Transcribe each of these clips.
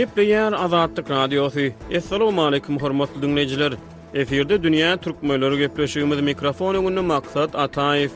Gepleýär Azatlyk Radiosy. Assalamualaikum hormatly dinleýjiler. Efirde dünýä türkmenleri gepleşigimiz mikrofon öňünde maksat Ataýew.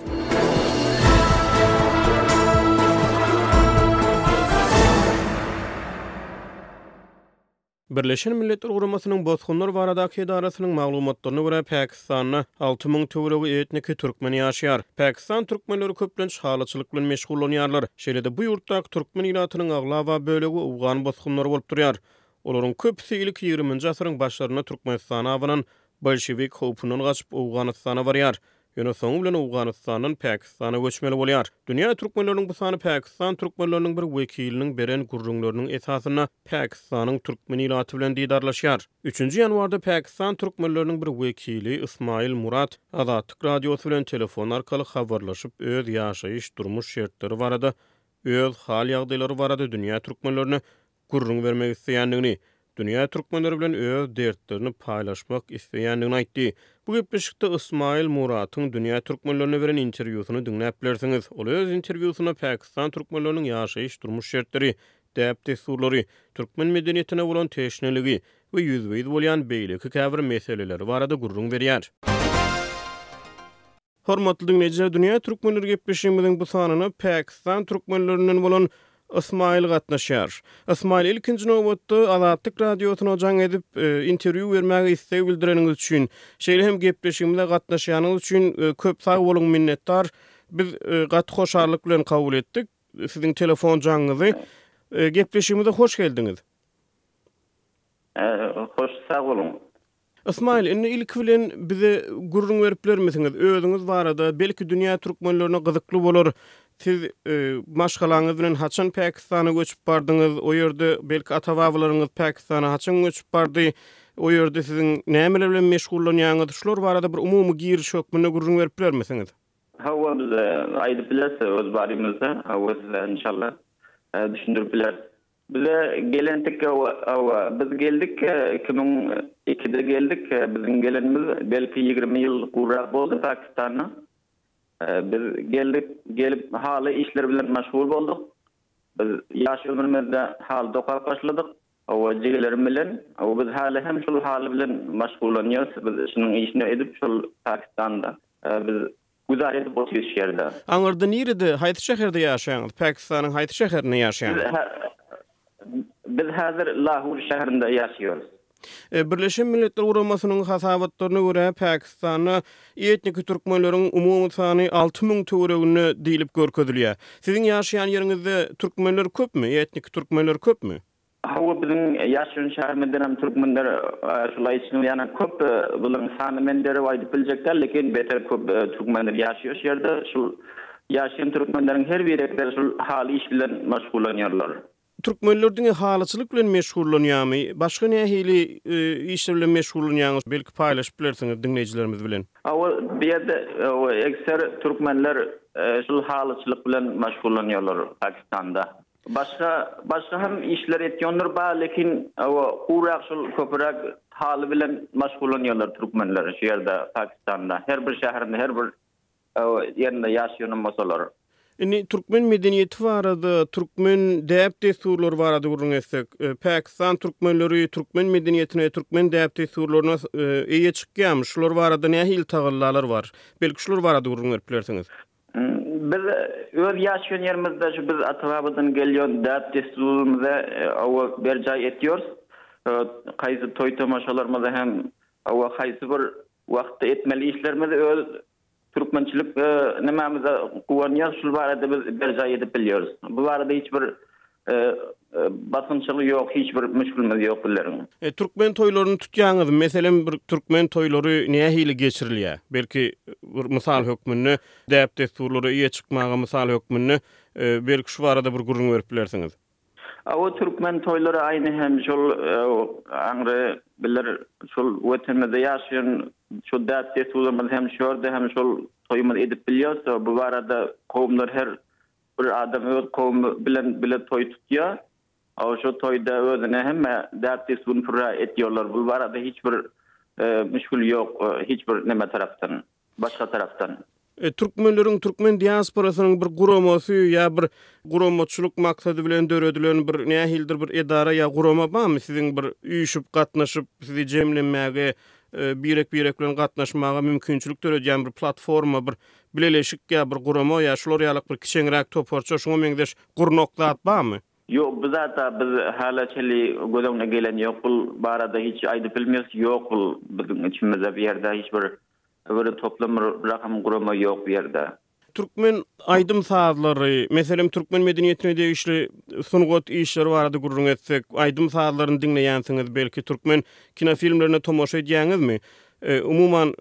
Birleşen Milletler Guramasynyň Bosgunlar baradaky edarasynyň maglumatlaryna görä, Pakistanda alty müň töweregi etniki türkmen ýaşaýar. Pakistan türkmenleri köplenç halyçylyk bilen meşgullanýarlar. Şeýle-de bu ýurtdaky türkmen ilatynyň aglaba bölegi owgan bosgunlary bolup durýar. Olaryň köpüsi ilki ýigriminji asyryň başlarynda Türkmenistana abanan bolşewik howpundan gaçyp Owganystana barýar. Ýöne soňy bilen Owganystandan Pakistana göçmeli bolýar. Dünýä türkmenleriniň bu sany Pakistan türkmenleriniň bir wekiliniň beren gürrüňleriniň esasynda Pakistanyň türkmeni ilaty bilen didarlaşýar. Üçünji ýanwarda Pakistan türkmenleriniň bir wekili Ysmaýyl Murat Azatlyk Radiosy bilen telefon arkaly habarlaşyp, öz ýaşaýyş-durmuş şertleri barada, öz hal-ýagdaýlary barada dünýä türkmenlerine gürrüň bermek isleýändigini, dünýä türkmenleri bilen öz dertlerini paýlaşmak isleýändigini aýtdy. Bu gepleşikde Ysmaýyl Muratyň dünýä türkmenlerine beren interwýusyny diňläp bilersiňiz. Ol öz interwýusynda Pakistan türkmenleriniň ýaşaýyş-durmuş şertleri, däp-dessurlary, türkmen medeniýetine bolan teşneligi we ýüzbe-ýüz bolýan beýleki käbir meseleleri barada gürrüň berýär. Hormatly diňleýjiler, Dünýä Türkmenleri gepleşigimiziň bu sanyna Pakistan türkmenlerinden bolan Ysmaýyl gatnaşýar. Ysmaýyl, ilkinji nobatda, Azatlyk Radiosyna jaň edip, interwýu bermäge isleg bildireniňiz üçin, şeýle hem gepleşigimize gatnaşýanyňyz üçin köp sag boluň, minnetdar. Biz gaty hoşallyk bilen kabul etdik siziň telefon jaňyňyzy. Gepleşigimize hoş geldiňiz. Hoş, sag boluň. Ysmaýyl, indi ilki bilen bize gürrüň berip bilermisiňiz, özüňiz barada, belki dünýä türkmenlerine gyzykly bolar. Siz maşgalaňyz bilen haçan Päkistana göçüp bardyňyz, o ýerde belki ata-babalaryňyz Päkistana haçan göçüp bardy, o ýerde siziň nämeler bilen meşgullanýaňyz, şular barada bir umumy giriş hökmünde gürrüň berip bilermisiňiz? Hawa, biz aýdyp bileris öz barymyzda, hawa size inşallah düşündirip bileris. Bize gelentik hawa, biz geldik iki müň ikide geldik, biziň gelenimiz belki ýigrimi ýyl gurak boldy Pakistanda. Biz geldik, gelip haly işleri bilen maşgul bolduk. Biz ýaş ömrümizde haly dokap başladyk. Hawa jigelerim bilen, hawa biz häli hem şul haly bilen maşgullanýarys, biz şunuň işini edip şol Pakistanda biz Güzar edip otyr şu ýerde. Aňyrda nirede, haýsy şäherde ýaşaýaňyz? Pakistanyň haýsy şäherinde ýaşaýaňyz? Biz häzir Lahur şäherinde ýaşaýarys. Birleşen Milletler Guramasynyň hasabatlaryna görä, Pakistanda etniki türkmenleriň umumy sany alty müň töwereginde diýlip görkezilýär. Siziň ýaşaýan ýeriňizde türkmenler köpmi, etniki türkmenler köpmi? Hawa biziň ýaşaýan şäherimedenem türkmenler şulaý çynyp ýanan köp bularyň sanyny men derrew aýdyp biljek däl lekin beter köp türkmenler ýaşaýar şu ýerde şul ýaşaýan türkmenleriň her birekleri şul haly iş bilen maşgullanýarlar. Türkmenler diňe halyçylyk bilen meşgullanýamy başga nähili işler bilen meşgullanýaňyz belki paýlaşyp bilersiňiz diňleýjilerimiz bilen. Hawa bu ýerde ekser türkmenler şul halyçylyk bilen maşgullanýarlar pakistanda. Başga başga hem işler etýonlar bar lekin owo gowrak şol köpüräk haly bilen maşgullanýarlar türkmenler şu ýerde pakistanda her bir şäherinde her bir owo ýerinde ýaşýan hem bolsalar. Indi türkmen medeniýeti barada türkmen däp dessurlary barada gürrüň etsek pakistan türkmenleri türkmen medeniýetine türkmen däp dessurlaryna eýe çykýamy şular barada nähili tagallalar bar belki şular barada gürrüň berip bilersiňiz. Biz öz ýaşaýan ýerimizde şu biz ata-babadan gelýän däp-dessurymyzy hawa berjaý etýäris. Haýsy toý-tomaşalarymyzy hem hawa haýsy bir wagtda etmeli işlerimizi öz türkmençilik nimämize guwanýarys, şul barada biz berjaý edip bilýäris. Bu barada hiç bir Basymçylyk ýok hiç bir müşgilimiz ýok bilerin. Türkmen toýlaryny tutýaňyzmy? Meselem bir türkmen toýlary nähili geçirilýär? Belki bir mysal hökmünde däp-dessurlara eýe çykmaga mysal hökmünde belki şu barada bir gürrüň berip bilersiňiz. Awa türkmen toýlary aýny hem şol aňry biler şol wetenimizde ýaşaýan şol däp-dessurlarymyz hem şu ýerde hem şol toýumyzy edip bilýäris we bu barada kowumlar her Bir adam öz kowumy bilen bile toý tutýar. Hawa, şo toýda özüne hemme däp-dessuny pürrä edýärler. Bul barada hiç bir müşgil ýok, hiç bir näme tarapdan, başga tarapdan. Türkmenleriň, türkmen diasporasynyň bir guramasy ýa bir guramaçylyk maksady bilen döredilen bir nähilidir bir edara ýa gurama barmy siziň bir üýşüp, gatnaşyp, sizi jemlenmäge, birek-birek bilen gatnaşmaga mümkinçilik döredýän bir platforma, bir Bileleşik ýa bir gurama ýa şular ýalak bir kiçeňräk toparça şuňa meňzeş gurnok zat barmy? Ýok bu zata biz hala çenli göz öňüne gelen ýok bul barada hiç aýdyp bilmiris ýok bul biziň içimizde bu ýerde hiç bir bir toplum bir birahym gurama ýok bu ýerde. Türkmen aýdym sazlary, meselem türkmen medeniýetine degişli sungat işleri barada gürrüň etsek, aýdym sazlaryny diňleýänsiňiz belki türkmen kinofilmlerine tomaşa edýäňizmi? Umuman,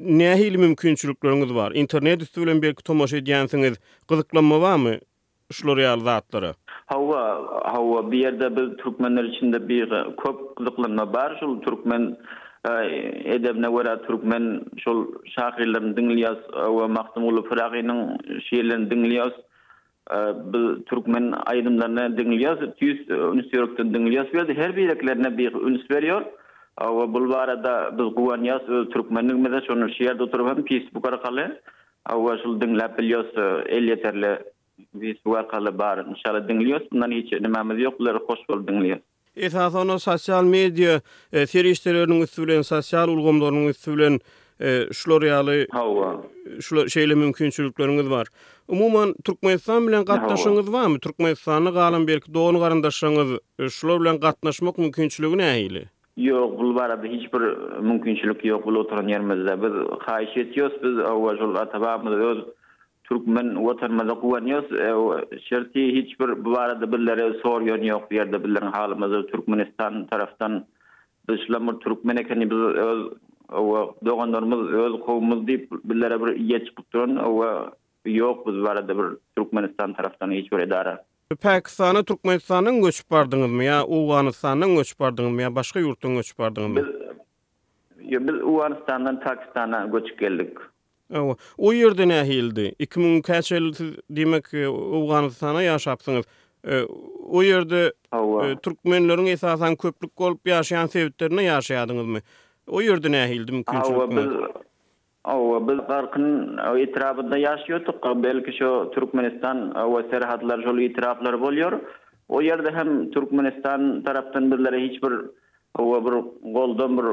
nähili mümkinçilikleriňiz bar? Internet üsti bilen belki tomaşa edýänsiňiz. Gyzyklanma barmy şular ýaly zatlara? Hawa, hawa. Bu ýerde biz türkmenler içinde bir köp gyzyklanma bar. Şol türkmen edebine görä türkmen şol şahyrlaryny diňleýäs we Magtymguly Pyragynyň şiirlerini diňleýäs. Biz türkmen aýdymlaryny diňleýäs, tüýs üns ýürekden diňleýäs we her biriklerine bir üns berýär. Hawa, bul barada biz guwanýas öz türkmenligimize, şony şu ýerde oturyp hem feýsbuk arkaly, hawa, şul diňläp bilýäs, elýeterli feýsbuk arkaly bar, inşallah diňleýäs, mundan hiç nimämiz ýok, bular hoş bolup diňleýär. Esasanda sosial media serişdeleriniň üsti bilen, sosial ulgamlarynyň üsti bilen şular ýaly Hawa. Şular şeýle mümkinçilikleriňiz bar. Umuman, Türkmenistan bilen gatnaşygyňyz barmy? Türkmenistanda galan belki dogan-garyndaşlaryňyz, şular bilen gatnaşmak mümkinçiligi nähili? Ýok, bul barada hiç bir mümkinçilik ýok bul oturan ýerimizde. Biz haýyş etýos, biz hawa şol ata-babamyz öz Türkmen watanymyza guwanýas şerti hiç bir bu barada birlere sorýan ýok bu ýerde bizleriň halymyzy Türkmenistan tarapdan biz şulam bir Türkmen ekeni biz öz owa doganlarymyz öz kowumyz diýip birlere bir ýe çykyp duran owa ýok biz barada bir Türkmenistan tarapdan hiç bir edara. Pakistana Türkmenistandan göçüp bardyňyzmy ýa Owganystandan göçüp bardyňyzmy ýa başga ýurtdan göçüp bardyňyzmy? Biz ýa biz Owganystandan Pakistana göçüp geldik. Hawa. O ýerde nähilidy? Iki müň käç ýyl siz diýmek Owganystana ýaşapsyňyz. O ýerde türkmenleriň esasan köplük bolup ýaşaýan sebitlerinde ýaşaýadyňyzmy? O ýerde nähilidy mümkinçilikleriňiz? Hawa biz Hawa biz Garkyn etrabynda ýaşaýardyk. Belki şo Türkmenistan hawa serhadlary şol etraplar bolýar. O ýerde hem Türkmenistan tarapdan bizlere hiç bir hawa bir goldam bir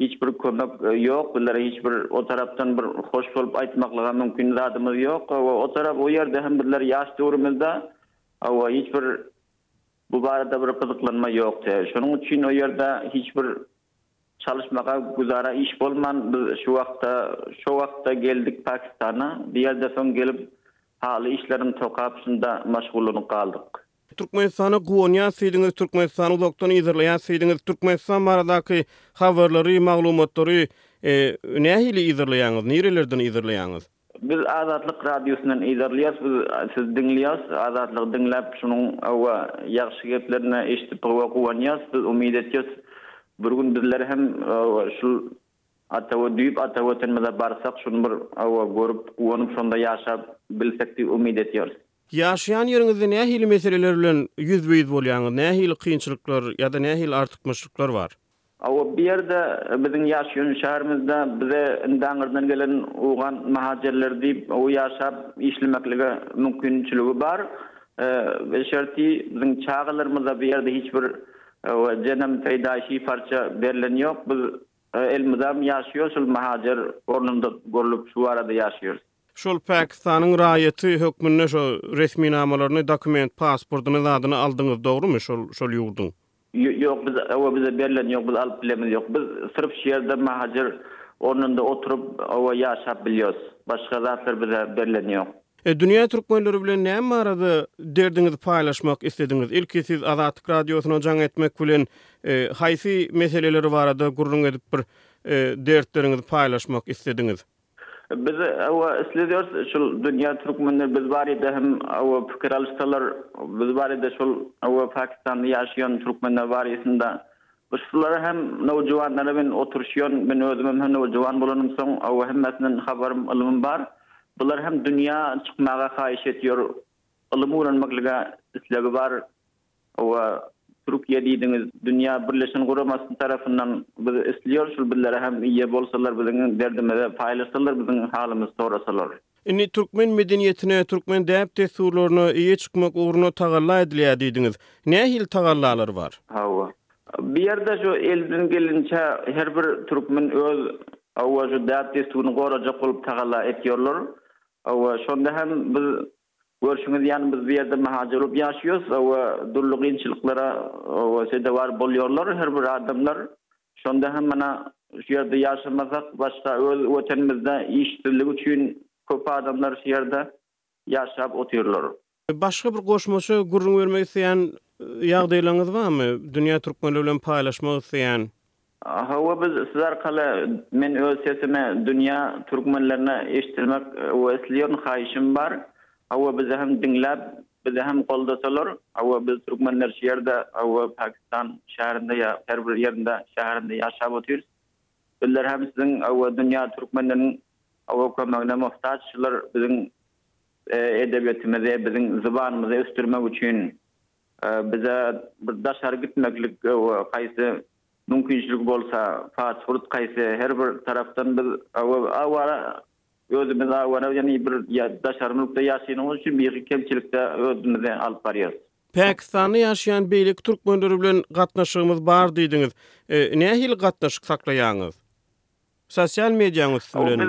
Hiç bir kömek ýok, bizlere hiç bir o tarapdan bir hoş bolup aýtmaklyga mümkin zadymyz ýok. Hawa, o tarap, o ýerde hem bizler ýaş döwrümizde, hawa, hiç bir bu barada bir gyzyklanma ýokdy. Şonuň üçin o ýerde hiç bir çalyşmaga güzara iş bolman, biz şu wagta, şo wagtda geldik Pakistana. Bu ýerde soň gelip, haly işleriň tokapyşynda maşgullanyp galdyk. Türkmenistana guwanýan siziňiz Türkmenistany uzakdan yzarlaýan siziňiz Türkmenistan baradaky habarlary maglumatlary nähili yzarlaýaňyz nirelerden yzarlaýaňyz. Biz azatlyk radiosyndan yzarlaýas biz siz diňleýas azatlygy diňläp şunuň owa ýagşy geplerini eşdip owa guwanýas biz umyt etýas bir gün bizler hem owa şul ata düýp ata wetenimize barsak şuny bir owa görüp guwanyp şonda ýaşap bilsek diýip umyt etýäris. Ýaşaýan ýeriňizde nähili meseleler bilen ýüzbe-ýüz bolýaňyz? Nähili kynçylyklar ýa-da nähili artykmaçlyklar bar? Hawa, bu ýerde, biziň ýaşaýan şäherimizde bize daňardan gelen owgan mahajerleri diýip, bu ýaşap işlemeklige mümkinçiligi bar. Bir şerti, biziň çagalarymyza bu ýerde hiç bir jenam peýdaýy şi parça berlen ýok. Biz elmydam ýaşaýarys şol mahajer ornunda gurlup, şu arada ýaşaýarys. Şol Pakistanyň raýaty hökmünde şo resminamalaryny dokument pasportyny zadyny aldyňyz dogrymy şol şol ýurduň. Ýok biz oba bize berlen ýok biz alyp bilemiz ýok biz syryf şu ýerde mahacyr ornunda oturyp oba ýaşap bilýos başga zatlar bize berlen ýok. E dünýä türkmenleri bilen näme barada derdiňizi paýlaşmak islediňiz ilki siz azatlyk radiosyna jaň etmek bilen e haýsy meseleleri barada gürrüň edip bir e dertleriňizi paýlaşmak islediňiz. Biz oba islediyorys şul dünýä türkmenler biz barede hem oba pikir alyşsalar biz barede şul oba pakistanda ýaşaýan türkmenler barysynda biz şulara hem nowjuwanlara men oturyşýon men özüm hem nowjuwan bolanym soň oba hemmesinden habarym ylymym bar bular hem dünýä çykmaga haýyş etýor ylym ulanmaklige islegi bar Howa Türkiýe diýdiňiz dünýä birleşen guramasy tarapyndan biz isliyorys şul bizlere hem ýe bolsalar biziň derdimize paýlaşsalar biziň halymyzy sorasalar. Indi türkmen medeniýetine, türkmen däp-dessurlaryna ýe çykmak ugruna tagalla edilýär diýdiňiz. Nähili tagallalar bar? Hawa. Bu ýerde şu elden gelinçe her bir türkmen öz hawa şu däp-dessuryny gorajak bolup tagalla etýorlar. Hawa şonda hem biz Görşüňiz ýaly biz bu ýerde mahaç bolup ýaşaýarys we dürli kynçylyklara sezewar bolýarlar her bir adamlar. Şonda hem mana şu ýerde ýaşamasak başga öz wetenimizde işsizlik üçin köp adamlar şu ýerde ýaşap otyrlar. Başga bir goşmaça gürrüň bermek isleýän ýagdaýlaryňyz barmy? Dünýä türkmenleri bilen paýlaşmak isleýän? Hawa biz siz arkaly men öz sesimi dünýä türkmenlerine eşdilmek we isleýärin haýyşym bar hawa bizi hem diňläp bizi hem goldasalar hawa biz türkmenler şu ýerde hawa pakistan şäherinde ýa her bir ýerinde şäherinde ýaşap otyrys bizler hem siziň hawa dünýä türkmenleriniň hawa kömegine muhtaç şular biziň edebiýetimizi biziň zybanymyzy ösdürmek üçin bize bir daşary gitmeklik haýsy Mümkinçiligi bolsa fast food kaýsy her bir tarapdan biz awara özümiz awara ýagny bir daşary mülkde ýaşanymyz üçin bihi kemçilikde özümizi alyp barýas. Pakistanda ýaşaýan beýleki türkmenler bilen gatnaşygymyz bar diýdiňiz. Nähili gatnaşyk saklaýaňyz? Sosial mediýaň üsti bilen?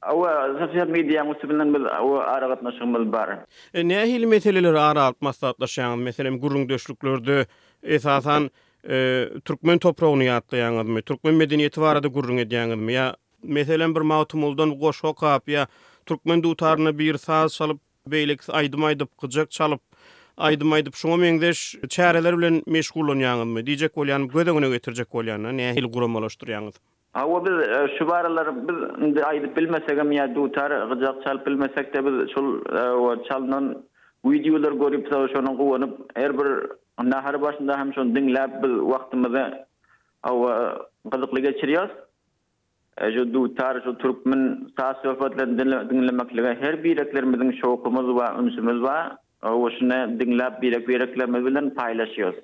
Hawa, sosial mediýanyň üsti bilen biz aragatnaşygymyz bar. Nähili meseleleri ara alyp maslahatlaşýaňyz? Meselem, gürrüňdeşliklerde esasan türkmen topragyny ýatlaýaňyzmy? Türkmen medeniýeti barada gürrüň edýäňizmi? Ýa, meselem, bir Magtymguldan goşgy okap ýa türkmen dutaryna bir saz çalyp, beýlekisi aýdym aýdyp, gyjak çalyp, aýdym aýdyp, şuňa meňzeş çäreler bilen meşgullanýaňyzmy? Diýjek bolýanym, göz öňüne getirjek bolýan-da, nähili guramalaşdyrýaňyz? Hawa biz şu baralar biz indi aýdyp bilmesegem ýa dutar gyjak çalyp bilmesekde biz şol çalnan wideolar görüp şona guwanyp her bir nahar başynda hem şony diňläp biz wagtymyzy hawa gyzykly geçirýas. Şu dutar şu türkmen saz söhbetlerini diňlemeklige her bireklerimiziň şowkumyz we ünsümiz bar. Hawa şuny diňläp birek bireklerimiz bilen paýlaşýas.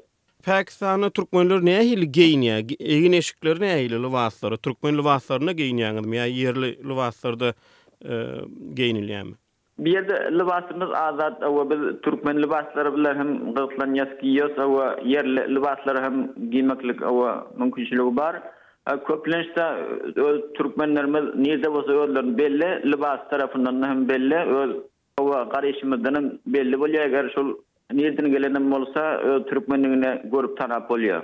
Pakistanda türkmenler nähili geýinýär? Egin-eşikleri nähili lybaslary? Türkmen lybaslarynda geýinýäňizmi ýa ýerli lybaslarda geýnilýärmi? Bu ýerde lybasymyz azat we biz türkmen lybaslary bilen hem gyzyklanýas, geýýäs we ýerli lybaslary hem geýmeklik mümkinçiligi bar. Köplenç-de öz türkmenlerimiz nirde bolsa özlerini belli, lybasy tarapyndan hem belli, öz Hawa, garyşymyzdanam belli bolýar, eger şol nireden gelenem bolsa, öz türkmenligini görüp tanap bolýar.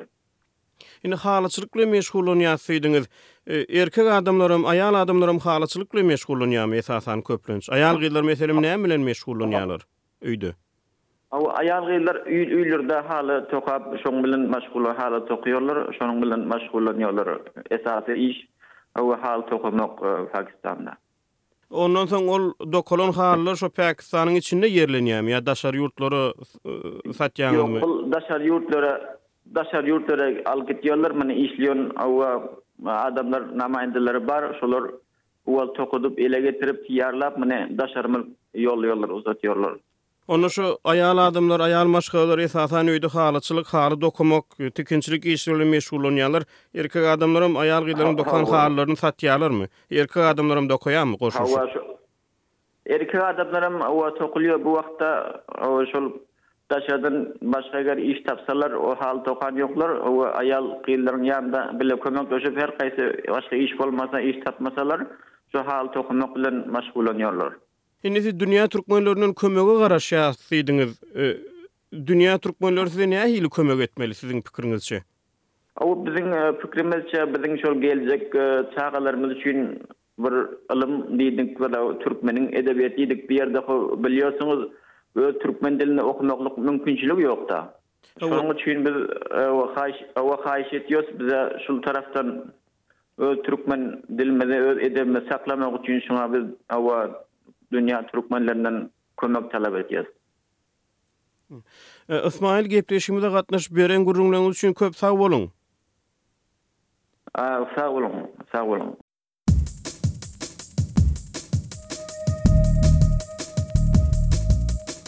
Indi halyçylyk bilen meşgullanýas diýdiňiz. Erkek adamlaram, aýal adamlaram halyçylyk bilen meşgullanýarmy, esasan köplenç? Aýal-gyzlar, meselem, näme bilen meşgullanýarlar öýde? Hawa, aýal-gyzlar öýlerde haly tokap, şoň bilen meşgula, haly tokaýarlar, şonuň bilen meşgullanýarlar. Esasy iş, hawa, haly tokamak Pakistanda. Ondan soň ol dokalan halylar şo Pakistanyň içinde ýerlenýärmi ýa daşary ýurtlara satýaňyzmy? Ýok, ol daşary ýurtlara, daşary ýurtlara alyp gitýärler. Muny işleýän oba adamlar, namaýyndalary bar. Şolar owal tokadyp, ele getirip, ýarlap, muny daşary mülk ýollaýarlar, uzatýarlar. Onda şu aýal adamlar, aýal maşgalalar esasan öýde halyçylyk, haly dokamak, tikinçilik işleri bilen meşgullanýarlar. Erkek adamlaram aýal-gyzlaryň dokan halylaryny satýarlarmy? Erkek adamlaram dokaýarmy goşulyşyp? Erkek adamlaram oba tokulýar bu wagtda. Şol daşardan başga eger iş tapsalar, o haly tokan ýoklar. Oba aýal-gyzlaryň ýanynda bile kömekleşip her haýsy başga iş bolmasa, iş tapmasalar, şu haly tokamak bilen meşgullanýarlar. Indi siz dünýä türkmenlerinden kömege garaşýas diýdiňiz. Dünýä türkmenleri size nähili kömek etmeli siziň pikiriňizçe? Aw biziň pikrimizçe biziň şol geljek çagalarymyz üçin bir ylym diýdik bir türkmeniň edebiýaty diýdik bu ýerde ho bilýorsuňyz öz türkmen dilinde okamaklyk mümkinçiligi ýokda. Şonuň üçin biz aw haýyş aw haýyş etýos bize şul tarapdan Öz türkmen dilimizi, öz edebimizi saklamak üçin şuňa biz hawa dünýä türkmenlerinden kömek talap edýäs. Ysmaýyl gepleşigimize gatnaşyp beren gürrüňleriňiz üçin köp sag boluň. Sag boluň, sag boluň.